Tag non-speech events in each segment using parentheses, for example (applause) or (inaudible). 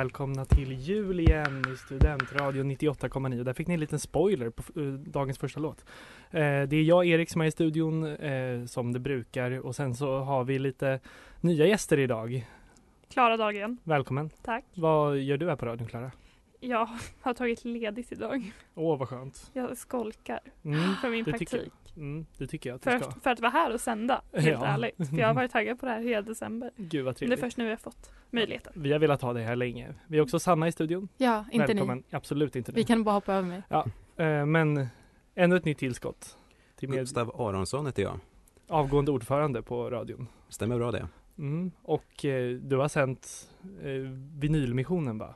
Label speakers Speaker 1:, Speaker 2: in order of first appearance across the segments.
Speaker 1: Välkomna till jul igen i Studentradion 98,9. Där fick ni en liten spoiler på eh, dagens första låt. Eh, det är jag Erik som är i studion eh, som det brukar och sen så har vi lite nya gäster idag.
Speaker 2: Klara Dagen,
Speaker 1: Välkommen!
Speaker 2: tack.
Speaker 1: Vad gör du här på radion Klara?
Speaker 2: Jag har tagit ledigt idag.
Speaker 1: Åh vad skönt!
Speaker 2: Jag skolkar
Speaker 1: Mm,
Speaker 2: från min praktik.
Speaker 1: tycker. Mm, det tycker jag att du
Speaker 2: För
Speaker 1: ska.
Speaker 2: att, för att vara här och sända, helt
Speaker 1: Ja.
Speaker 2: ärligt. För jag har varit taggad på det här hela december.
Speaker 1: Gud vad
Speaker 2: Men det är
Speaker 1: trevligt.
Speaker 2: först nu jag har fått möjligheten.
Speaker 1: Vi har velat ha det här länge. Vi har också Sanna i studion.
Speaker 3: Ja, inte
Speaker 1: Välkommen!
Speaker 3: ni.
Speaker 1: Absolut inte
Speaker 3: Vi
Speaker 1: ni.
Speaker 3: kan bara hoppa över mig.
Speaker 1: Eh, men ännu ett nytt tillskott till med
Speaker 4: Gustav Aronsson heter jag.
Speaker 1: avgående ordförande på radion.
Speaker 4: Stämmer bra det?
Speaker 1: Mm. Och eh, du har sänt eh, vinylmissionen va?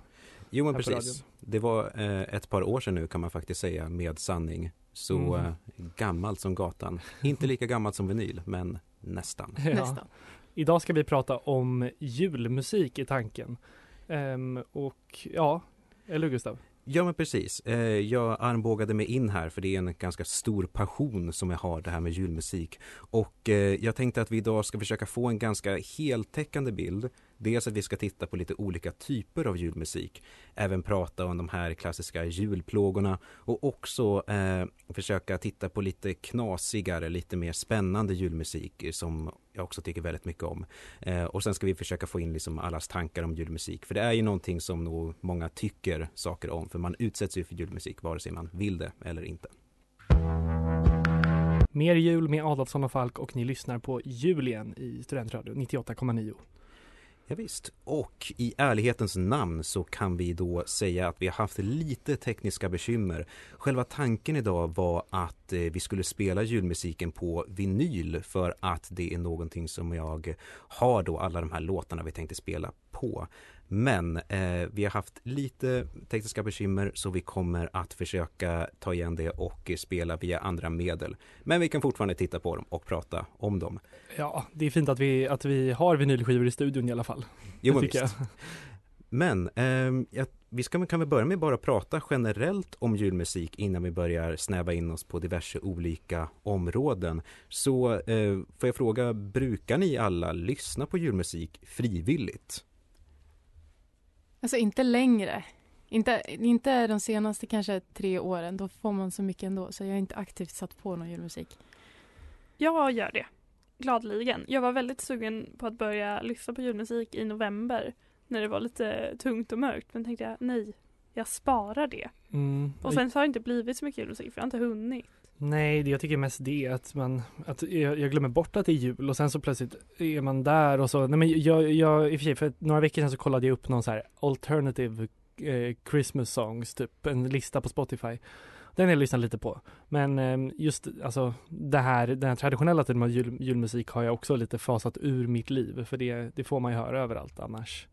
Speaker 4: Jo men precis. Det var eh, ett par år sedan nu kan man faktiskt säga med sanning. Så
Speaker 1: Mm.
Speaker 4: eh, gammalt som gatan. (laughs) Inte lika gammalt som vinyl, men nästan.
Speaker 1: Ja.
Speaker 3: Nästan.
Speaker 1: Idag ska vi prata om julmusik i tanken. Ehm, och ja, eller Gustav?
Speaker 4: Ja men precis. Eh, jag armbågade mig in här för det är en ganska stor passion som jag har det här med julmusik. Och eh, jag tänkte att vi idag ska försöka få en ganska heltäckande bild. Dels att vi ska titta på lite olika typer av julmusik. Även prata om de här klassiska julplågorna och också eh, försöka titta på lite knasigare, lite mer spännande julmusik som jag också tycker väldigt mycket om. Eh, och sen ska vi försöka få in liksom allas tankar om julmusik. För det är ju någonting som nog många tycker saker om. För man utsätts ju för julmusik vare sig man vill det eller inte.
Speaker 1: Mer jul med Adolfsson och Falk och ni lyssnar på Jul igen i Studentradio 98,9.
Speaker 4: Ja, visst. Och i ärlighetens namn så kan vi då säga att vi har haft lite tekniska bekymmer. Själva tanken idag var att eh, vi skulle spela julmusiken på vinyl för att det är någonting som jag har då alla de här låtarna vi tänkte spela på. Men eh, vi har haft lite tekniska bekymmer så vi kommer att försöka ta igen det och eh, spela via andra medel. Men vi kan fortfarande titta på dem och prata om dem.
Speaker 1: Ja, det är fint att vi, att vi har vinylskivor i studion i alla fall.
Speaker 4: Jo, men visst. Men ehm, jag, vi ska, kan vi börja med bara prata generellt om julmusik innan vi börjar snäva in oss på diverse olika områden. Så eh, får jag fråga, brukar ni alla lyssna på julmusik frivilligt?
Speaker 3: Alltså inte längre. Inte, inte de senaste kanske tre åren. Då får man så mycket ändå. Så jag har inte aktivt satt på någon julmusik.
Speaker 2: Jag gör det. Gladeligen. Jag var väldigt sugen på att börja lyssna på julmusik i november. När det var lite tungt och mörkt. Men tänkte jag, nej. Jag sparar det.
Speaker 1: Mm.
Speaker 2: Och sen så har det inte blivit så mycket julmusik för jag har inte hunnit.
Speaker 1: Nej, det jag tycker mest det är att man, att jag, jag glömmer bort att det är jul och sen så plötsligt är man där och så, nej men jag, jag i och för sig för några veckor sedan så kollade jag upp någon så här alternative eh, Christmas songs, typ en lista på Spotify. Den har jag lyssnat lite på. Men eh, just alltså det här, den här traditionella typen av jul, julmusik har jag också lite fasat ur mitt liv för det, det får man ju höra överallt annars.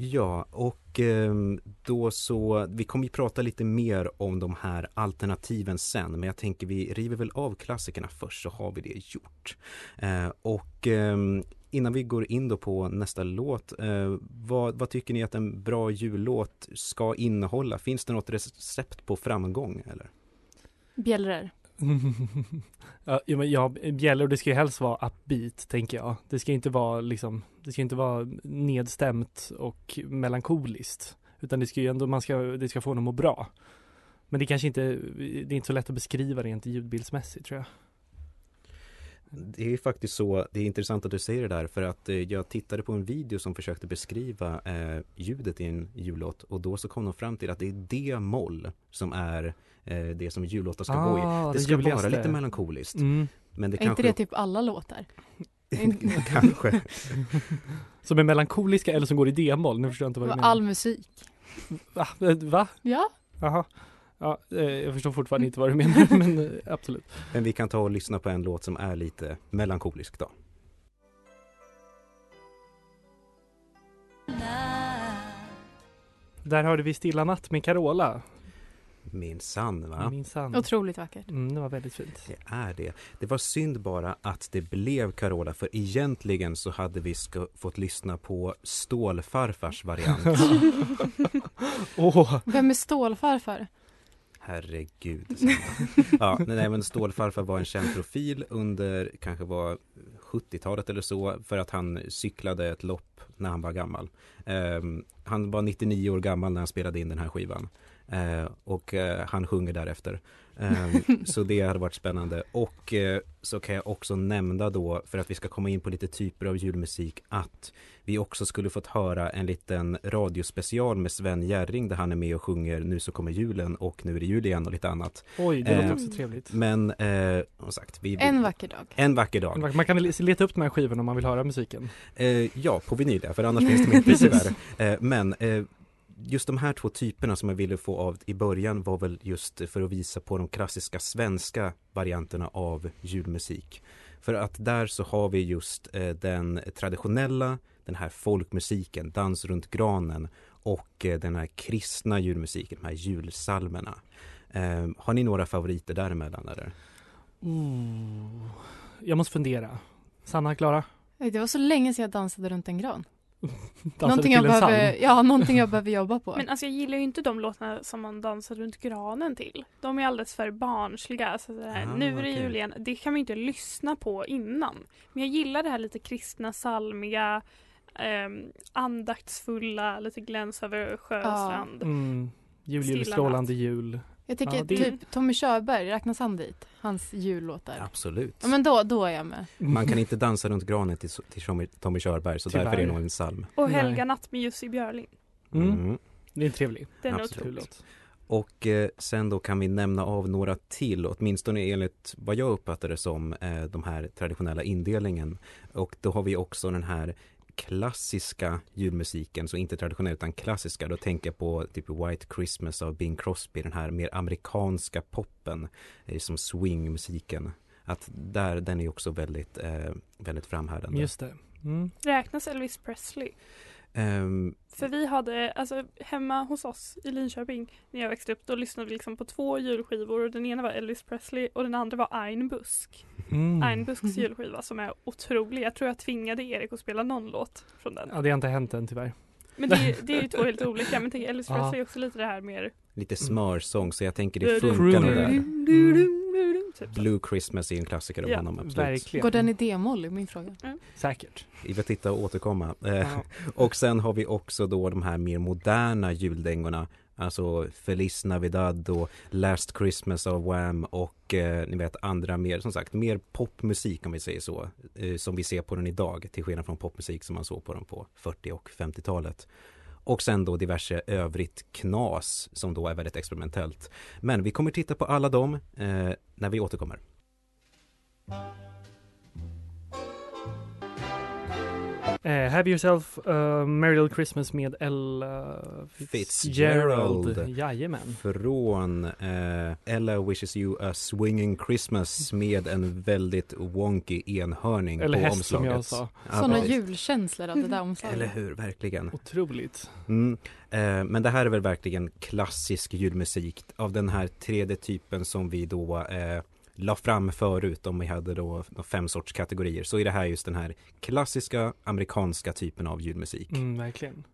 Speaker 4: Ja, och ehm, då så, vi kommer ju prata lite mer om de här alternativen sen, men jag tänker vi river väl av klassikerna först så har vi det gjort. Eh, och ehm, innan vi går in då på nästa låt, eh, vad, vad tycker ni att en bra jullåt ska innehålla? Finns det något recept på framgång eller?
Speaker 3: Bjällror. (laughs)
Speaker 1: ja, men ja, bjällror, det ska ju helst vara upbeat, tänker jag. Det ska inte vara liksom, det ska inte vara nedstämt och melankoliskt. Utan det ska ju ändå, man ska, det ska få honom att må bra. Men det kanske inte, det är inte så lätt att beskriva rent ljudbildsmässigt tror jag.
Speaker 4: Det är faktiskt så, det är intressant att du säger det där för att eh, jag tittade på en video som försökte beskriva eh, ljudet i en jullåt och då så kom de fram till att det är D-moll som är det som jullåtar ska gå i.
Speaker 1: Ah,
Speaker 4: Det ska vara
Speaker 1: ljuvligaste.
Speaker 4: lite melankoliskt.
Speaker 1: Mm.
Speaker 4: Men det
Speaker 3: Är inte
Speaker 4: kanske...
Speaker 3: det typ alla låtar? (laughs)
Speaker 4: kanske. (laughs)
Speaker 1: Som är melankoliska eller som går i D-moll, nu förstår jag inte vad du menar.
Speaker 3: All musik.
Speaker 1: Va? Va?
Speaker 3: Ja,
Speaker 1: Jaha. Ja, eh, jag förstår fortfarande inte vad du menar (laughs) men eh, absolut.
Speaker 4: Men vi kan ta och lyssna på en låt som är lite melankolisk då.
Speaker 1: Där hörde vi Stilla natt med Carola.
Speaker 4: Minsann va?
Speaker 1: Minsann.
Speaker 3: Otroligt vackert.
Speaker 1: Mm, det var väldigt fint.
Speaker 4: Det är det. Det var synd bara att det blev Carola för egentligen så hade vi fått lyssna på Stålfarfars variant. (laughs)
Speaker 1: Åh,
Speaker 3: Vem är stålfarfar?
Speaker 4: Herregud. Ja, nej men Stålfarfar var en känd profil under kanske var 70-talet eller så för att han cyklade ett lopp när han var gammal. Ehm, han var 99 år gammal när han spelade in den här skivan. Eh, och eh, han sjunger därefter. Ehm, (laughs) så det hade varit spännande. Och eh, så kan jag också nämna då, för att vi ska komma in på lite typer av julmusik, att vi också skulle fått höra en liten radiospecial med Sven Jerring där han är med och sjunger Nu så kommer julen och Nu är det jul igen och lite annat.
Speaker 1: oj, det
Speaker 4: Eh,
Speaker 1: låter också trevligt.
Speaker 4: Men eh, som sagt, vi,
Speaker 3: En vacker dag.
Speaker 4: en vacker dag.
Speaker 1: Man kan leta upp de här skivorna om man vill höra musiken.
Speaker 4: Eh, ja, på vinyl för annars finns de inte (laughs) tyvärr. Eh, men eh, just de här två typerna som jag ville få av i början var väl just för att visa på de klassiska svenska varianterna av julmusik. För att där så har vi just eh, den traditionella, den här folkmusiken, dans runt granen och eh, den här kristna julmusiken, de här julsalmerna. Eh, har ni några favoriter däremellan eller?
Speaker 1: Oh. Jag måste fundera. Sanna, Klara?
Speaker 3: Det var så länge sedan jag dansade runt en gran. Någonting jag, behöver, ja, någonting jag behöver jobba på.
Speaker 2: Men alltså jag gillar ju inte de låtarna som man dansar runt granen till. De är alldeles för barnsliga. Så det här,
Speaker 4: Ah,
Speaker 2: nu är det
Speaker 4: okej.
Speaker 2: jul igen. Det kan man ju inte lyssna på innan. Men jag gillar det här lite kristna, salmiga, ehm, andaktsfulla, lite gläns över sjö och
Speaker 3: Ja.
Speaker 2: strand.
Speaker 1: Mm. Jul, jul, strålande jul.
Speaker 3: Jag tycker
Speaker 1: Ja, det-
Speaker 3: typ Tommy Körberg, räknas han dit? Hans jullåtar. Ja.
Speaker 4: Absolut.
Speaker 3: men då, då är jag med.
Speaker 4: Man kan inte dansa runt granen till, till Tommy, Tommy Körberg så
Speaker 1: Tyvärr.
Speaker 4: därför är det nog en psalm.
Speaker 2: Och
Speaker 1: Nej.
Speaker 2: Helga natt med Jussi Björling.
Speaker 1: Mm.
Speaker 4: Mm.
Speaker 1: Det är en trevlig.
Speaker 2: Den är
Speaker 4: Absolut.
Speaker 2: otrolig.
Speaker 4: Och eh, sen då kan vi nämna av några till, åtminstone enligt vad jag uppfattar det som eh, de här traditionella indelningen. Och då har vi också den här klassiska julmusiken, så inte traditionell utan klassiska. Då tänker jag på typ White Christmas av Bing Crosby, den här mer amerikanska poppen, eh, som swingmusiken. Att där, den är också väldigt, eh, väldigt framhärdande.
Speaker 1: Just det. Mm.
Speaker 2: Räknas Elvis Presley?
Speaker 4: Ehm,
Speaker 2: För vi hade, alltså hemma hos oss i Linköping när jag växte upp, då lyssnade vi liksom på två julskivor. och Den ena var Elvis Presley och den andra var Ein Busk.
Speaker 1: Mm.
Speaker 2: Ein Busks julskiva som är otrolig. Jag tror jag tvingade Erik att spela någon låt från den.
Speaker 1: Ja, det har inte hänt än tyvärr.
Speaker 2: Men det, är- det är ju två helt olika. Men tänk, Elvis. Presley är också lite det här mer...
Speaker 4: lite smörsång, så jag tänker det funkar nog där.
Speaker 2: Typ.
Speaker 4: Blue Christmas är en klassiker av
Speaker 2: Ja,
Speaker 4: honom, absolut.
Speaker 1: Verkligen.
Speaker 3: Går den i D-moll är min fråga.
Speaker 1: Säkert.
Speaker 4: Vi får titta och återkomma. Eh,
Speaker 1: Ja. (laughs)
Speaker 4: Och sen har vi också då de här mer moderna juldängorna. Alltså Feliz Navidad och Last Christmas av Wham och eh, ni vet andra mer, som sagt, mer popmusik om vi säger så. Eh, som vi ser på den idag, till skillnad från popmusik som man såg på den på 40 och 50-talet. Och sen då diverse övrigt knas som då är väldigt experimentellt. Men vi kommer titta på alla dem eh, när vi återkommer.
Speaker 1: Eh, have yourself a Merry Little Christmas med Ella
Speaker 4: Fitzgerald.
Speaker 1: Fitzgerald. Jajamän.
Speaker 4: Från eh, Ella wishes you a swinging Christmas med en väldigt wonky enhörning
Speaker 1: Eller
Speaker 4: på
Speaker 1: häst som
Speaker 4: omslaget.
Speaker 1: jag sa.
Speaker 4: Ja,
Speaker 3: Sådana
Speaker 4: precis.
Speaker 3: julkänslor av det där omslaget.
Speaker 4: Eller hur, verkligen.
Speaker 1: Otroligt.
Speaker 4: Mm. Eh, men det här är väl verkligen klassisk julmusik av den här tredje typen som vi då eh, la fram förut om vi hade då fem sorts kategorier så är det här just den här klassiska amerikanska typen av julmusik.
Speaker 1: Mm, verkligen.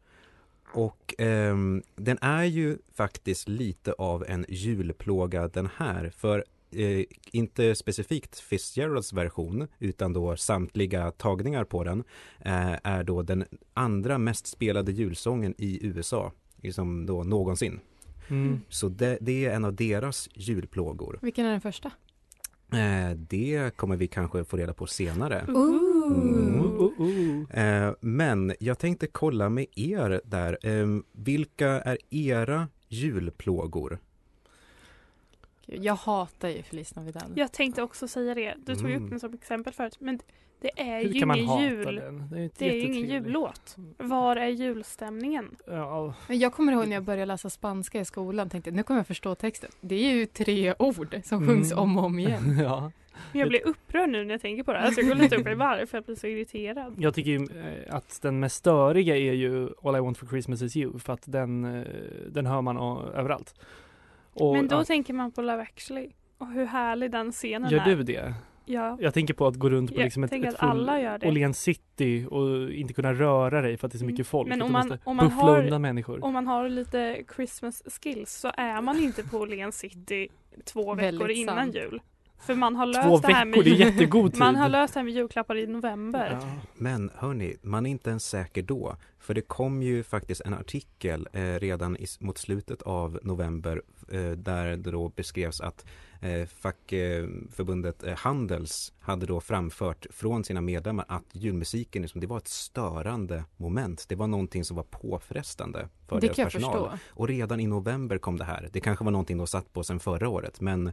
Speaker 4: Och ehm, den är ju faktiskt lite av en julplåga den här för eh, inte specifikt Fitzgeralds version utan då samtliga tagningar på den eh, är då den andra mest spelade julsången i USA liksom då någonsin.
Speaker 1: Mm.
Speaker 4: Så det, det är en av deras julplågor.
Speaker 3: Vilken är den första?
Speaker 4: Eh, det kommer vi kanske få reda på senare. Mm. Eh, men jag tänkte kolla med er där. Eh, vilka är era julplågor?
Speaker 3: Jag hatar ju Feliz Navidad.
Speaker 2: Jag tänkte också säga det. Du tog ju upp
Speaker 4: Mm.
Speaker 2: den som exempel förut. Men Det är
Speaker 1: Hur
Speaker 2: ju
Speaker 1: kan man
Speaker 2: ingen
Speaker 1: hata
Speaker 2: jul.
Speaker 1: den? Det är,
Speaker 2: Det är ju ingen jullåt. Var är julstämningen?
Speaker 1: Ja,
Speaker 3: Men jag kommer ihåg när jag började läsa spanska i skolan. Tänkte nu kommer jag förstå texten. Det är ju tre ord som sjungs
Speaker 1: Mm.
Speaker 3: om och om igen. (laughs)
Speaker 1: ja.
Speaker 2: Men jag blir upprörd nu när jag tänker på det. Alltså jag går lite upp i varv för jag blir så irriterad.
Speaker 1: Jag tycker ju eh, att den mest störiga är ju All I want for Christmas is you för att den, eh, den hör man överallt. Och,
Speaker 2: Men då
Speaker 1: ja,
Speaker 2: tänker man på Love actually. Och hur härlig den scenen
Speaker 1: gör
Speaker 2: är.
Speaker 1: du det?
Speaker 2: Ja.
Speaker 1: Jag tänker på att gå runt på
Speaker 2: Jag
Speaker 1: liksom ett, ett
Speaker 2: det.
Speaker 1: Åhléns city och inte kunna röra dig för att det är så
Speaker 2: Mm.
Speaker 1: mycket folk.
Speaker 2: Men om man- om man har-
Speaker 1: undan människor.
Speaker 2: Om man har lite Christmas skills så är man inte på Åhléns city två veckor
Speaker 3: Väldigt
Speaker 2: innan
Speaker 3: sant.
Speaker 2: jul. För man har löst
Speaker 1: Två
Speaker 2: det här
Speaker 1: veckor,
Speaker 2: med
Speaker 1: det är jättegod tid. (laughs)
Speaker 2: Man har löst det här med julklappar i november.
Speaker 1: ja.
Speaker 4: Men hörni, man är inte ens säker då. För det kom ju faktiskt en artikel eh, redan i, mot slutet av november eh, där det då beskrevs att fackförbundet eh, Handels hade då framfört från sina medlemmar att julmusiken liksom, det var ett störande moment. Det var någonting som var påfrestande för
Speaker 3: det
Speaker 4: deras personal.
Speaker 3: förstå.
Speaker 4: Och redan i november kom det här. Det kanske var någonting de satt på sedan förra året men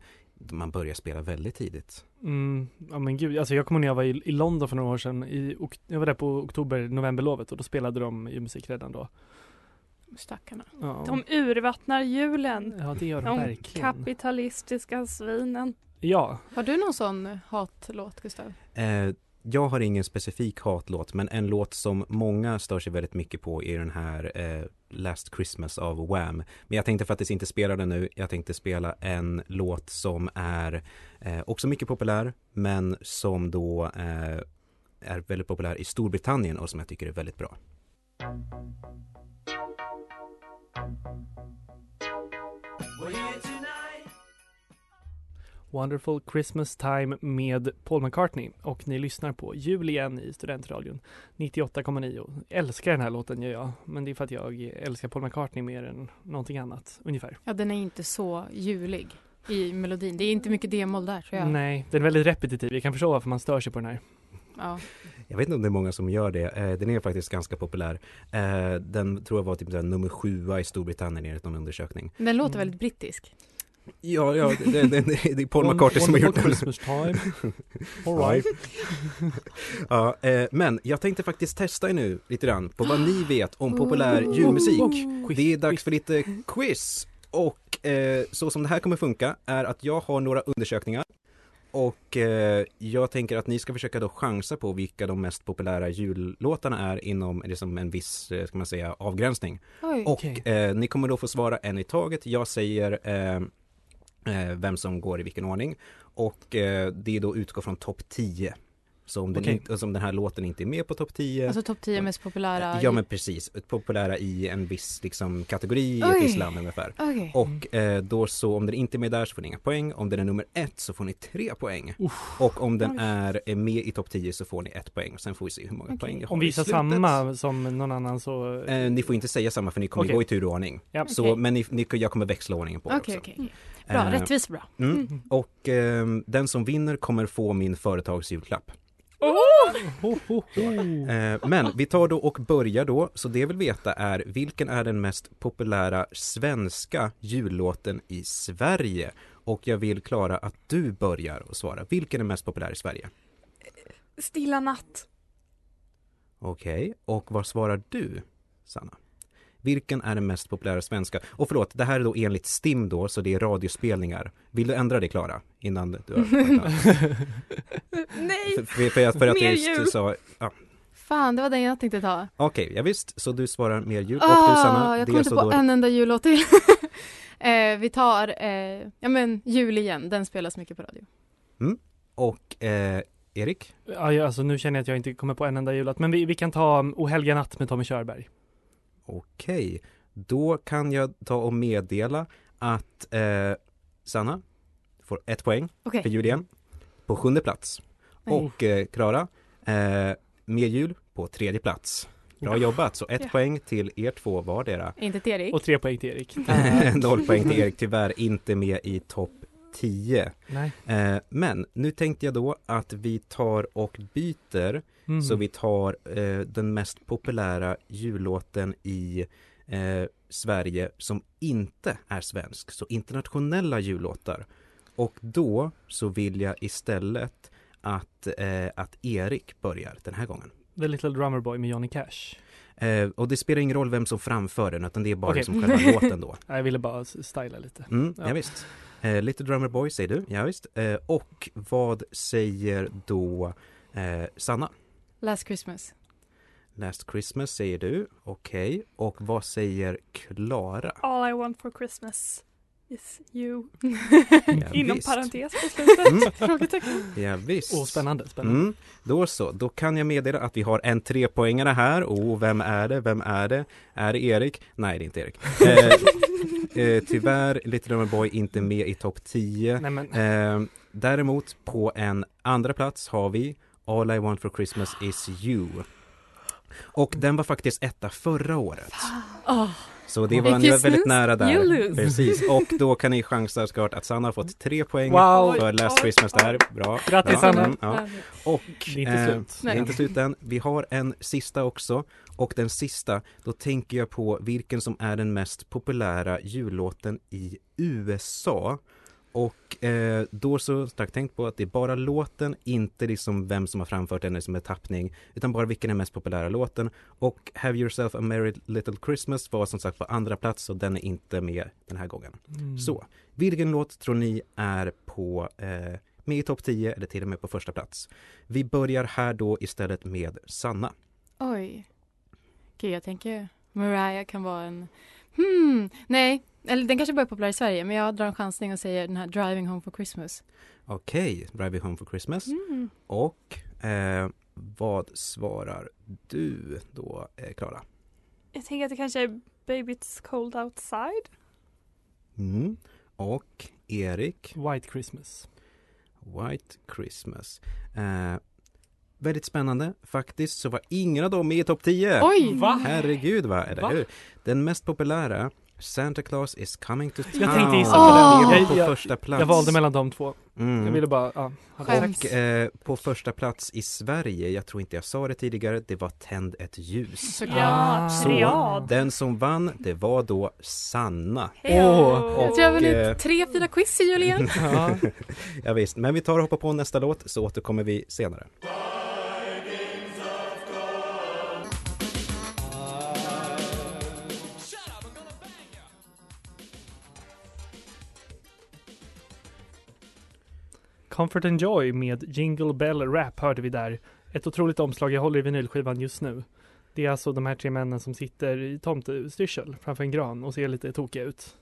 Speaker 4: man började spela väldigt tidigt.
Speaker 1: Mm, ja men gud, alltså jag kommer ihåg när jag var i, i London för några år sedan. I, jag var där på oktober, novemberlovet och då spelade de ju musik redan då.
Speaker 3: Stackarna.
Speaker 1: Ja,
Speaker 2: De urvattnar julen.
Speaker 1: ja det gör de
Speaker 2: De
Speaker 1: verkligen.
Speaker 2: kapitalistiska svinen.
Speaker 1: Ja,
Speaker 3: Har du någon sån hatlåt, Gustav?
Speaker 4: Eh, jag har ingen specifik hatlåt men en låt som många stör sig väldigt mycket på är den här eh, Last Christmas av Wham. Men jag tänkte faktiskt inte spela den nu. Jag tänkte spela en låt som är eh, också mycket populär men som då eh, är väldigt populär i Storbritannien och som jag tycker är väldigt bra.
Speaker 1: Wonderful Christmas Time med Paul McCartney och ni lyssnar på Jul igen i Studentradion 98,9. Älskar den här låten gör jag, men det är för att jag älskar Paul McCartney mer än någonting annat, ungefär.
Speaker 3: Ja, den är inte så julig i melodin. Det är inte mycket d-moll där tror jag.
Speaker 1: Nej, den är väldigt repetitiv. Jag kan förstå varför man stör sig på den här.
Speaker 3: Ja.
Speaker 4: Jag vet inte om det är många som gör det. Eh, den är faktiskt ganska populär. Eh, den tror jag var typ nummer sjua i Storbritannien enligt någon undersökning.
Speaker 3: Den låter
Speaker 1: Mm.
Speaker 3: väldigt brittisk.
Speaker 4: Ja, ja det, det, det, det är Paul McCartney som har gjort den.
Speaker 1: Christmas time. (laughs) All right.
Speaker 4: Ja, eh, men jag tänkte faktiskt testa er nu lite grann på vad ni vet om populär julmusik. Det är dags för lite quiz. Och eh, så som det här kommer funka är att jag har några undersökningar. Och eh, jag tänker att ni ska försöka då chansa på vilka de mest populära jullåtarna är inom liksom en viss, eh, ska man säga, avgränsning.
Speaker 3: Oj.
Speaker 4: Och
Speaker 1: Okej.
Speaker 4: eh, ni kommer då få svara en i taget. Jag säger eh, eh, vem som går i vilken ordning. Och eh, det är då utgår från topp 10. Så om den, inte, alltså om den här låten inte är med på topp 10
Speaker 3: Alltså topp 10 mest populära.
Speaker 4: Ja men precis, populära i en viss liksom, kategori i ett visst land ungefär.
Speaker 3: Okej.
Speaker 4: Och eh, då så om den inte är med där så får ni inga poäng. Om den är nummer ett så får ni tre poäng. Och om den är, är med i topp 10 så får ni ett poäng. Sen får vi se hur många
Speaker 3: Okej.
Speaker 4: poäng ni har
Speaker 1: Om vi
Speaker 4: slutet.
Speaker 1: samma som någon annan så...
Speaker 4: Eh, ni får inte säga samma för ni kommer
Speaker 1: Okej.
Speaker 4: gå i tur och ordning.
Speaker 1: Ja.
Speaker 4: Så, men ni, ni, jag kommer växla ordningen på
Speaker 3: Okej,
Speaker 4: också.
Speaker 3: Bra,
Speaker 4: Eh,
Speaker 3: rättvist bra.
Speaker 4: Mm. Och ehm, den som vinner kommer få min företagsjulklapp. Eh, men vi tar då och börjar då, så det jag vill veta är vilken är den mest populära svenska jullåten i Sverige? Och jag vill Klara att du börjar och svara. Vilken är mest populär i Sverige?
Speaker 2: Stilla natt.
Speaker 4: Okej, och vad svarar du, Sanna? Vilken är den mest populära svenska? Och förlåt, det här är då enligt STIM då, så det är radiospelningar. Vill du ändra det Klara? Innan du har (laughs)
Speaker 2: Nej!
Speaker 4: för, för, för, att- för att
Speaker 2: Mer
Speaker 4: det
Speaker 2: jul.
Speaker 4: sa, ja.
Speaker 3: Fan, det var den jag tänkte ta.
Speaker 4: Okej, ja, visst, så du svarar mer jul. och
Speaker 3: Åh,
Speaker 4: du Sanna,
Speaker 3: jag
Speaker 4: det
Speaker 3: kommer
Speaker 4: är
Speaker 3: inte
Speaker 4: så
Speaker 3: på
Speaker 4: då...
Speaker 3: en enda jullåt till. (laughs) eh, vi tar, eh, ja men jul igen, den spelas mycket på radio.
Speaker 4: Och eh, Erik?
Speaker 1: Ja, ja, alltså nu känner jag att jag inte kommer på en enda jullåt, men vi, vi kan ta um, O helga natt med Tommy Körberg.
Speaker 4: Okej, då kan jag ta och meddela att eh, Sanna får ett poäng
Speaker 3: Okej.
Speaker 4: för jul igen på sjunde plats.
Speaker 3: Nej.
Speaker 4: Och eh, Klara, eh, med jul på tredje plats. Bra jobbat, så ett
Speaker 2: Ja.
Speaker 4: poäng till er två vardera.
Speaker 3: Inte till Erik.
Speaker 1: Och tre poäng till Erik. (laughs)
Speaker 4: Noll poäng till Erik, tyvärr inte med i topp 10.
Speaker 1: Nej.
Speaker 4: Eh, men nu tänkte jag då att vi tar och byter
Speaker 1: Mm.
Speaker 4: Så vi tar eh, den mest populära jullåten i eh, Sverige som inte är svensk, så internationella jullåtar. Och då så vill jag istället att, eh, att Erik börjar den här gången.
Speaker 1: The Little Drummer Boy med Johnny Cash.
Speaker 4: Eh, och det spelar ingen roll vem som framför den utan det är bara
Speaker 1: Okej.
Speaker 4: liksom själva (laughs) låten då.
Speaker 1: Jag ville bara styla lite.
Speaker 4: Mm,
Speaker 1: Ja.
Speaker 4: ja. visst. Eh, Little Drummer Boy säger du, ja, visst. Eh, och vad säger då eh, Sanna?
Speaker 3: Last Christmas.
Speaker 4: Last Christmas säger du, okej. Och vad säger Klara?
Speaker 2: All I want for Christmas is you. (laughs)
Speaker 4: Ja,
Speaker 2: Inom
Speaker 4: visst.
Speaker 2: parentes på slutet.
Speaker 4: Mm.
Speaker 2: Frågetecken.
Speaker 4: Ja, visst.
Speaker 1: Åh, spännande, spännande.
Speaker 4: Mm, då så, då kan jag meddela att vi har en trepoängare här. Och vem är det? Vem är det? Är det Erik? Nej, det är inte Erik. (laughs) Eh, eh, tyvärr, Little Drummer Boy inte med i topp 10.
Speaker 1: Nej men,
Speaker 4: Eh, däremot på en andra plats har vi All I want for Christmas is you. Och den var faktiskt etta förra året.
Speaker 3: Åh,
Speaker 4: Så det var, ni var väldigt nära där. Precis, (laughs) och då kan ni chansa såklart att Sanna har fått tre poäng
Speaker 1: Wow.
Speaker 4: för Last
Speaker 2: Oj,
Speaker 4: Christmas där. Bra.
Speaker 1: Grattis. Sanna.
Speaker 4: Ja. Och
Speaker 1: det är inte
Speaker 4: eh,
Speaker 1: slut.
Speaker 4: det är inte slut än. Vi har en sista också. Och den sista, då tänker jag på vilken som är den mest populära jullåten i USA. Och eh, då så starkt tänkt på att det är bara låten, inte liksom vem som har framfört den som är tappning, utan bara vilken är den mest populära låten. Och Have Yourself a Merry Little Christmas var som sagt på andra plats och den är inte med den här gången.
Speaker 1: Mm.
Speaker 4: Så, vilken låt tror ni är på eh, med i topp 10 eller till och med på första plats? Vi börjar här då istället med Sanna.
Speaker 3: Oj. Gud, jag tänker Mariah kan vara en... Hmm, nej. Eller den kanske bara är populär i Sverige, men jag drar en chansning och säger den här Driving Home for Christmas.
Speaker 4: Okej, Drive You Home for Christmas.
Speaker 2: Mm.
Speaker 4: Och eh, vad svarar du då, eh, Klara?
Speaker 2: Jag tänker att det kanske är Baby It's Cold Outside.
Speaker 4: Mm. Och Erik,
Speaker 1: White Christmas.
Speaker 4: White Christmas. Eh, väldigt spännande. Faktiskt så var ingen av dem med i topp 10.
Speaker 3: Oj!
Speaker 1: Va?
Speaker 4: Herregud va, eller
Speaker 1: Va?
Speaker 4: hur? Den mest populära Santa Claus is coming to town.
Speaker 1: Jag tänkte gissa
Speaker 3: på den.
Speaker 1: Jag-
Speaker 4: på
Speaker 1: jag-
Speaker 4: första plats.
Speaker 1: Jag valde mellan de två.
Speaker 4: Mm.
Speaker 1: Jag ville bara, ja.
Speaker 4: Och eh, på första plats i Sverige, jag tror inte jag sa det tidigare, det var Tänd ett ljus.
Speaker 3: Såklart.
Speaker 2: Ja,
Speaker 1: Så.
Speaker 4: Den som vann, det var då Sanna.
Speaker 2: Hejo.
Speaker 1: Åh,
Speaker 3: Jag tror jag har
Speaker 4: Och, eh,
Speaker 3: vunnit tre, fyra quiz i jul igen.
Speaker 1: Ja. (laughs)
Speaker 4: Ja, visst, men vi tar och hoppar på nästa låt så återkommer vi senare.
Speaker 1: Comfort and Joy med Jingle Bell Rap hörde vi där. Ett otroligt omslag, jag håller i vinylskivan just nu. Det är alltså de här tre männen som sitter i tomtestyrsel framför en gran och ser lite tokiga ut.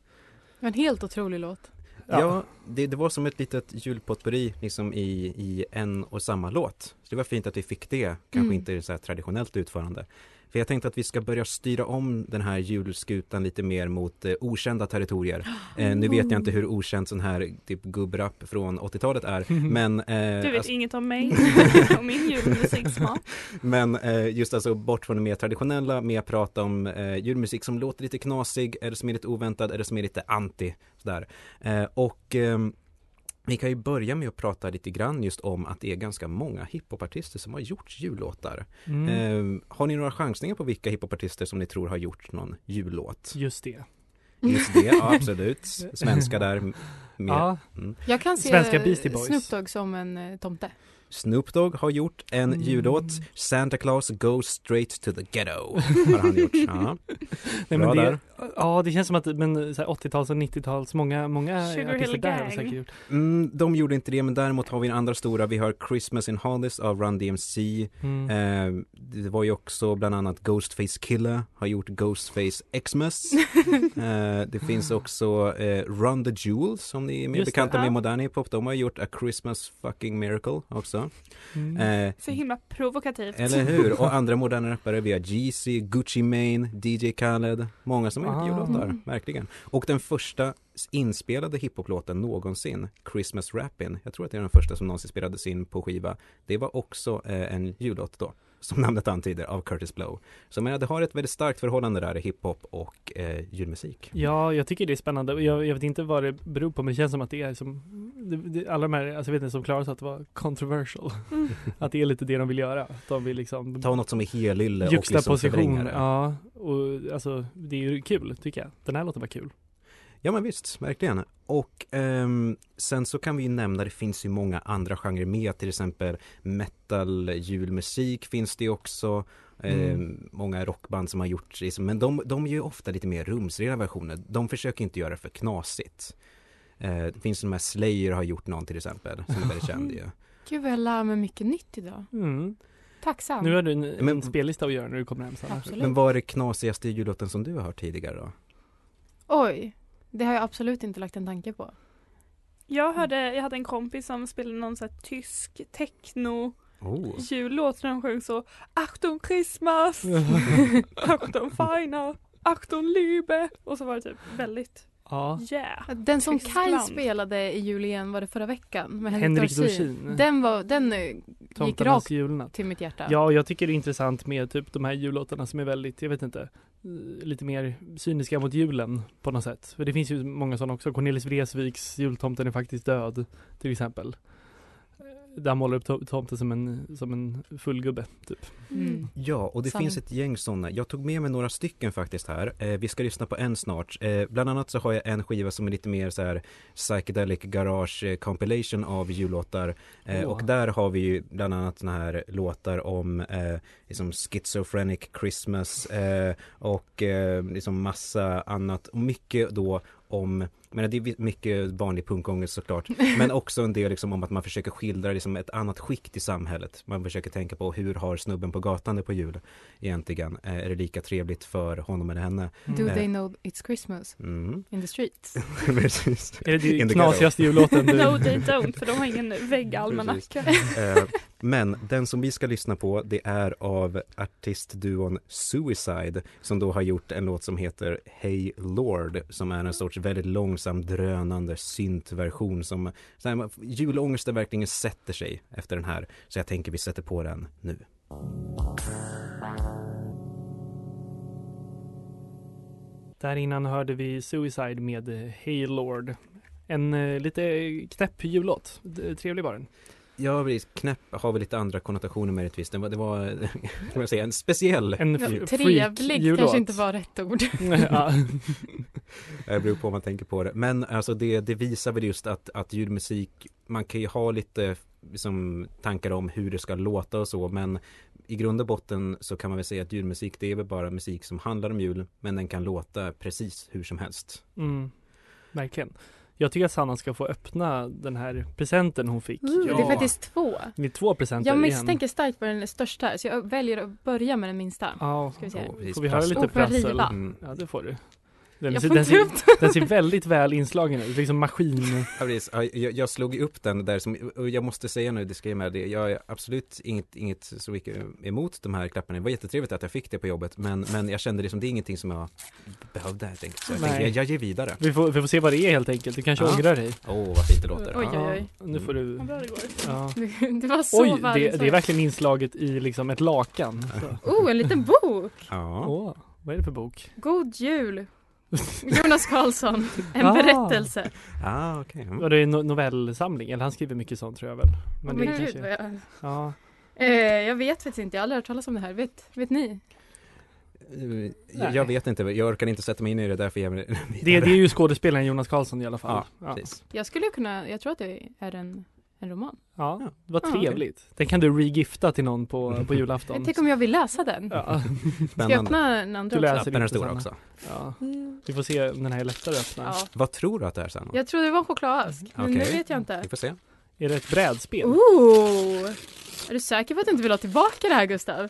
Speaker 3: En helt otrolig låt.
Speaker 4: Ja, det, det var som ett litet julpotpurri liksom i, i en och samma låt. Så det var fint att vi fick det, kanske
Speaker 3: Mm.
Speaker 4: inte i så traditionellt utförande. För jag tänkte att vi ska börja styra om den här julskutan lite mer mot eh, okända territorier. Eh, nu vet jag inte hur okänd sån här typ gubbrapp från 80-talet är, (laughs) men... Eh,
Speaker 2: Du vet
Speaker 4: alltså-
Speaker 2: inget om mig (laughs) och min julmusiksmak.
Speaker 4: Men eh, just alltså bort från det mer traditionella att prata om eh, julmusik som låter lite knasig eller som är lite oväntad eller som är lite anti. Sådär. Eh, och ehm, vi kan ju börja med att prata lite grann just om att det är ganska många hiphopartister som har gjort jullåtar.
Speaker 1: Mm,
Speaker 4: Eh, har ni några chansningar på vilka hiphopartister som ni tror har gjort någon jullåt?
Speaker 1: just det.
Speaker 4: Just det, ja, absolut. (laughs) Svenska där med.
Speaker 1: Ja,
Speaker 4: Mm.
Speaker 3: Jag kan se
Speaker 1: Svenska Beastie Boys.
Speaker 3: Snoop Dogg som en eh, tomte.
Speaker 4: Snoop Dogg har gjort en
Speaker 1: Mm.
Speaker 4: jullåt. Santa Claus goes straight to the ghetto. (laughs) Har han gjort. Ja.
Speaker 1: Nej,
Speaker 4: Bra
Speaker 1: men det,
Speaker 4: där.
Speaker 1: ja, det känns som att men, så här 80-tals och 90-tals, många, många
Speaker 2: Sugar
Speaker 1: artister där har
Speaker 2: Gang.
Speaker 1: säkert gjort.
Speaker 4: Mm, de gjorde inte det, men däremot har vi en andra stora. Vi har Christmas in Hollis av Run DMC.
Speaker 1: Mm.
Speaker 4: Eh, det var ju också bland annat Ghostface Killer har gjort Ghostface Xmas. (laughs) eh, det finns också eh, Run the Jewels som ni är mer
Speaker 1: Just det.
Speaker 4: bekanta med modern hiphop. De har gjort A Christmas fucking miracle också.
Speaker 1: Mm.
Speaker 4: Eh,
Speaker 2: Så himla provokativt.
Speaker 4: eller hur? (laughs) Och andra moderna rappare, vi har Jeezy, Gucci Mane, DJ Khaled. Många som har gjort
Speaker 1: Ah.
Speaker 4: jullåtar, verkligen. Och den första inspelade hiphoplåten någonsin, Christmas Rappin', jag tror att det är den första som någonsin spelades in på skiva. Det var också eh, en jullåt då, som namnet antyder, av Curtis Blow. Så jag menar, det har ett väldigt starkt förhållande där i hiphop och eh, julmusik.
Speaker 1: Ja, jag tycker det är spännande. Jag, jag vet inte vad det beror på, men det känns som att det är som det, det, alla de här, alltså jag vet inte, som Klara sa att det var controversial.
Speaker 2: Mm. (laughs)
Speaker 1: att det är lite det de vill göra. Att de vill liksom
Speaker 4: Ta något som är helylle och liksom det.
Speaker 1: ja, och alltså det är ju kul tycker jag. Den här låten var kul.
Speaker 4: Ja men visst, verkligen. Och ehm, sen så kan vi ju nämna, det finns ju många andra genrer med, till exempel metal, julmusik finns det också. Ehm,
Speaker 1: Mm.
Speaker 4: många rockband som har gjort liksom, men de, de gör ju ofta lite mer rumsrena versioner. De försöker inte göra det för knasigt. Eh, det finns de här Slayer har gjort någon till exempel, som är väldigt känd ju. (laughs)
Speaker 3: Gud vad jag lär mig mycket nytt idag.
Speaker 1: Mm.
Speaker 3: Tacksam.
Speaker 1: Nu har du en, en
Speaker 4: Men-
Speaker 1: spellista att göra när du kommer hem.
Speaker 3: Absolut.
Speaker 4: Men vad är det knasigaste jullåten som du har hört tidigare då?
Speaker 3: Oj, det har jag absolut inte lagt en tanke på.
Speaker 2: Jag hörde, jag hade en kompis som spelade någon här tysk techno
Speaker 4: Oh.
Speaker 2: jullåt där de sjöng så Achtung Christmas! (laughs) (laughs) Achtung Feina! Achtung Liebe! Och så var det typ väldigt
Speaker 1: ja.
Speaker 2: yeah.
Speaker 3: Den som
Speaker 2: Tyskland.
Speaker 3: Kaj spelade i julen var det förra veckan med Henrik,
Speaker 1: Henrik
Speaker 3: Dorsin. Den, var, den eh, gick rakt
Speaker 1: julnatt.
Speaker 3: till mitt hjärta.
Speaker 1: Ja, och jag tycker det är intressant med typ de här jullåtarna som är väldigt, jag vet inte, eh, lite mer cyniska mot julen på något sätt. För det finns ju många sådana också. Cornelis Vreeswijks Jultomten är faktiskt död, till exempel. Där han målar upp to- tomten som en, som en fullgubbe, typ.
Speaker 3: Mm.
Speaker 4: Ja, och det
Speaker 3: Sant.
Speaker 4: finns ett gäng sådana. Jag tog med mig några stycken faktiskt här. Eh, vi ska lyssna på en snart. Eh, bland annat så har jag en skiva som är lite mer så här psychedelic garage eh, compilation av jullåtar. Eh,
Speaker 1: Åh.
Speaker 4: Och där har vi ju bland annat såna här låtar om eh, liksom schizophrenic Christmas eh, och eh, liksom massa annat. Och mycket då om men det är mycket vanlig punkångest såklart. (laughs) Men också en del liksom om att man försöker skildra liksom ett annat skikt i samhället. Man försöker tänka på hur har snubben på gatan det på jul egentligen? Eh, är det lika trevligt för honom eller henne?
Speaker 3: Do
Speaker 4: Eh.
Speaker 3: they know it's Christmas
Speaker 4: Mm.
Speaker 3: in the streets? (laughs)
Speaker 4: Precis.
Speaker 1: Är det
Speaker 4: the
Speaker 1: knasigaste jullåten. (laughs)
Speaker 2: No they don't för de har ingen väggalmanacka.
Speaker 4: Eh, men den som vi ska lyssna på det är av artistduon Suicide som då har gjort en låt som heter Hey Lord som är en sorts väldigt långsam drönande syntversion som så här, julångesten verkligen sätter sig efter den här så jag tänker vi sätter på den nu.
Speaker 1: Där innan hörde vi Suicide med Hey Lord. En eh, lite knäpp jullåt. Trevlig var den.
Speaker 4: Ja, precis. Knäpp har väl lite andra konnotationer möjligtvis. Det var, det var (laughs) kan man säga, en speciell.
Speaker 1: En
Speaker 3: Ja, trevlig kanske inte var rätt ord. (laughs)
Speaker 1: ja. (laughs)
Speaker 4: Det beror på om man tänker på det. Men alltså det, det visar väl just att, att julmusik, man kan ju ha lite liksom, tankar om hur det ska låta och så, men i grund och botten så kan man väl säga att julmusik det är väl bara musik som handlar om jul, men den kan låta precis hur som helst.
Speaker 1: Mm. Verkligen. Jag tycker att Sanna ska få öppna den här presenten hon fick.
Speaker 3: Det är faktiskt två.
Speaker 1: Det är två presenter
Speaker 3: Jag
Speaker 1: igen.
Speaker 3: misstänker starkt på den största så jag väljer att börja med den minsta.
Speaker 1: Ja,
Speaker 3: Ska vi se.
Speaker 4: Precis.
Speaker 1: får vi höra lite prassel?
Speaker 4: Mm.
Speaker 1: Ja, det får du. Den,
Speaker 3: Jag
Speaker 1: ser, den, ser,
Speaker 3: den.
Speaker 1: ser väldigt väl inslagen ut, liksom maskin.
Speaker 4: Ja, precis. Jag, jag slog upp den där som, och jag måste säga nu, med det, jag är absolut inget, inget så mycket emot de här klapparna. Det var jättetrevligt att jag fick det på jobbet, men, men jag kände liksom det är ingenting som jag behövde helt enkelt. Så jag, tänkte, jag, jag ger vidare.
Speaker 1: Vi får, vi får se vad det är helt enkelt. Du kanske
Speaker 4: Ja.
Speaker 1: ångrar dig.
Speaker 4: Åh, vad fint det låter.
Speaker 3: Oj, oj, oj.
Speaker 1: Ja, nu får du...
Speaker 2: Vad bra det går.
Speaker 1: Ja. (laughs)
Speaker 3: Det var så
Speaker 1: Oj, det, det är verkligen inslaget i liksom ett lakan. Så.
Speaker 3: Oh, en liten bok!
Speaker 4: Ja.
Speaker 1: Åh, vad är det för bok?
Speaker 3: God jul! (laughs) Jonas Karlsson, en
Speaker 1: Ah.
Speaker 3: berättelse.
Speaker 4: Ah, okej. Mm.
Speaker 1: Var det en no- novellsamling? Eller han skriver mycket sånt tror jag väl.
Speaker 3: Men
Speaker 1: det
Speaker 3: gud,
Speaker 1: kanske-
Speaker 3: jag...
Speaker 1: Ja.
Speaker 3: Eh, jag vet faktiskt inte, jag har aldrig hört talas om det här. Vet, vet ni?
Speaker 4: Eh, Jag, jag vet inte, jag orkar inte sätta mig in i det därför jag
Speaker 1: Det, det är ju skådespelaren Jonas Karlsson i alla fall.
Speaker 4: Ja, precis.
Speaker 3: Jag skulle kunna, jag tror att det är en, en roman.
Speaker 1: Ja, det var
Speaker 3: Ja.
Speaker 1: trevligt. Den kan du regifta till någon på, på julafton.
Speaker 3: Tänk om jag vill läsa den.
Speaker 1: Ja. (laughs)
Speaker 3: Ska jag
Speaker 4: Spännande.
Speaker 3: öppna den andra
Speaker 1: Du läser
Speaker 3: också?
Speaker 4: Den stora också.
Speaker 1: Ja. Vi får se om den här är lättare att öppna.
Speaker 3: Ja.
Speaker 4: Vad tror du att det är Sanna?
Speaker 3: Jag trodde det var en chokladask, men nu
Speaker 4: Okej.
Speaker 3: vet jag inte.
Speaker 4: Vi får se.
Speaker 1: Är det ett brädspel?
Speaker 3: Oh! Är du säker på att du inte vill ha tillbaka det här Gustav?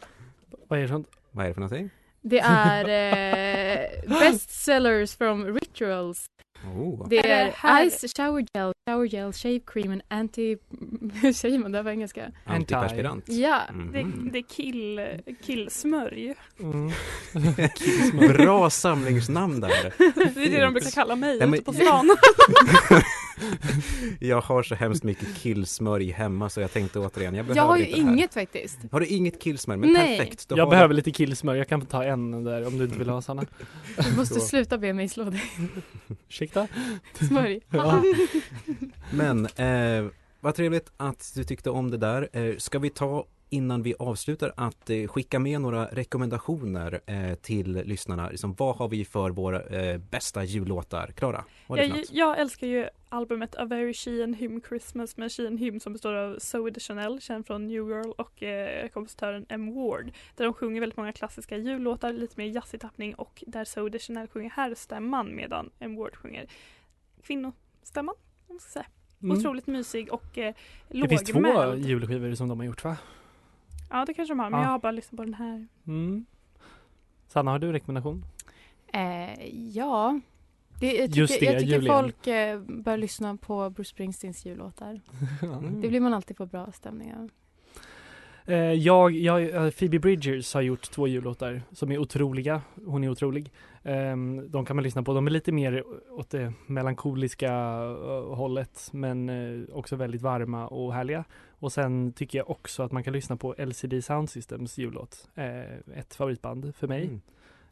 Speaker 1: Vad är det för?
Speaker 4: Vad är det för någonting?
Speaker 3: Det är (laughs) eh, bestsellers from rituals.
Speaker 4: Oh.
Speaker 3: Det
Speaker 2: Är det
Speaker 3: Ice Shower Gel, Shower Gel, Shave Cream and Anti... (laughs) Hur säger man det på engelska?
Speaker 4: Antiperspirant.
Speaker 3: Ja,
Speaker 2: Det,
Speaker 4: Mhm.
Speaker 2: det är kill, killsmörj.
Speaker 1: Mm. (laughs)
Speaker 4: Bra samlingsnamn där. (laughs)
Speaker 2: Det är det de brukar kalla mig
Speaker 4: Nej, men-
Speaker 2: ute på stan.
Speaker 4: Jag har så hemskt mycket killsmörj hemma så jag tänkte återigen, jag behöver
Speaker 3: jag har ju
Speaker 4: det här.
Speaker 3: inget faktiskt.
Speaker 4: Har du inget killsmörj? Men
Speaker 3: Nej.
Speaker 4: perfekt.
Speaker 1: Jag
Speaker 4: har
Speaker 1: behöver lite killsmör, jag kan ta en där om du inte vill ha Sanna.
Speaker 3: Du måste
Speaker 4: Så.
Speaker 3: sluta be mig slå dig.
Speaker 1: Ursäkta?
Speaker 3: Smörj. (laughs)
Speaker 1: Ja.
Speaker 4: Men eh, vad trevligt att du tyckte om det där. Eh, ska vi ta innan vi avslutar att eh, skicka med några rekommendationer eh, till lyssnarna. Liksom, vad har vi för våra eh, bästa jullåtar? Klara,
Speaker 2: Jag, jag älskar ju albumet A Very Sheehan Hymn Christmas med Sheehan Hymn som består av Zoe Deschanel, känd från New Girl och eh, kompositören M. Ward. Där de sjunger väldigt många klassiska jullåtar, lite mer jazzig tappning och där Zoe Deschanel sjunger herrstämman medan M. Ward sjunger kvinnostämman. om man ska säga.
Speaker 1: Mm.
Speaker 2: Otroligt mysig och eh,
Speaker 1: Det finns två
Speaker 2: lågmäld.
Speaker 1: julskivor som de har gjort va?
Speaker 2: Ja det kanske de har, men
Speaker 1: Ja.
Speaker 2: jag har bara lyssnat på den här.
Speaker 1: Mm. Sanna, har du rekommendation?
Speaker 3: Eh, ja. Det, jag tycker,
Speaker 1: Just det,
Speaker 3: jag tycker folk eh, bör lyssna på Bruce Springsteens jullåtar. (laughs)
Speaker 4: Mm.
Speaker 3: Det blir man alltid på bra stämning av.
Speaker 1: Eh, jag, jag, eh, Phoebe Bridgers har gjort två jullåtar som är otroliga. Hon är otrolig. Ehm, de kan man lyssna på. De är lite mer åt det melankoliska eh, hållet men eh, också väldigt varma och härliga. Och sen tycker jag också att man kan lyssna på LCD Sound Systems jullåt. Eh, ett favoritband för mig.
Speaker 4: Mm.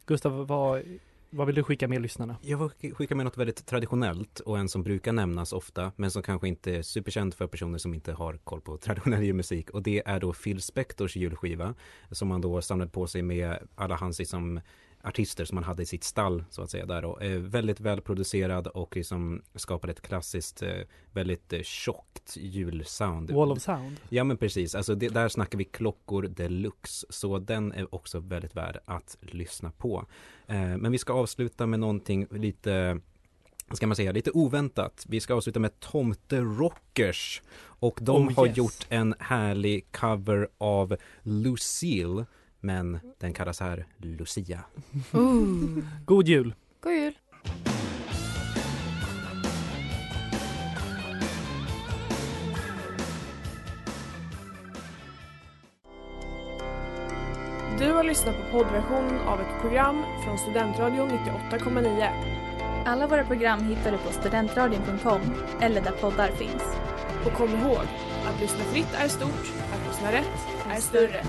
Speaker 1: Gustav, vad, vad vill du skicka med lyssnarna?
Speaker 4: Jag vill skicka med något väldigt traditionellt och en som brukar nämnas ofta men som kanske inte är superkänd för personer som inte har koll på traditionell julmusik och det är då Phil Spectors julskiva som han då samlade på sig med alla hans liksom artister som han hade i sitt stall så att säga där och eh, väldigt välproducerad och liksom skapade ett klassiskt eh, väldigt eh, tjockt julsound.
Speaker 1: Wall of Sound?
Speaker 4: Ja men precis, alltså det, där snackar vi klockor deluxe så den är också väldigt värd att lyssna på. Eh, men vi ska avsluta med någonting lite ska man säga, lite oväntat. Vi ska avsluta med Tomte Rockers och de
Speaker 1: Oh,
Speaker 4: har
Speaker 1: yes.
Speaker 4: gjort en härlig cover av Lucille men den kallas här Lucia.
Speaker 3: Ooh.
Speaker 1: God jul!
Speaker 3: God jul!
Speaker 5: Du har lyssnat på poddversionen av ett program från Studentradion 98,9.
Speaker 6: Alla våra program hittar du på studentradion.com eller där poddar finns.
Speaker 5: Och kom ihåg, att lyssna fritt är stort, att lyssna rätt är större.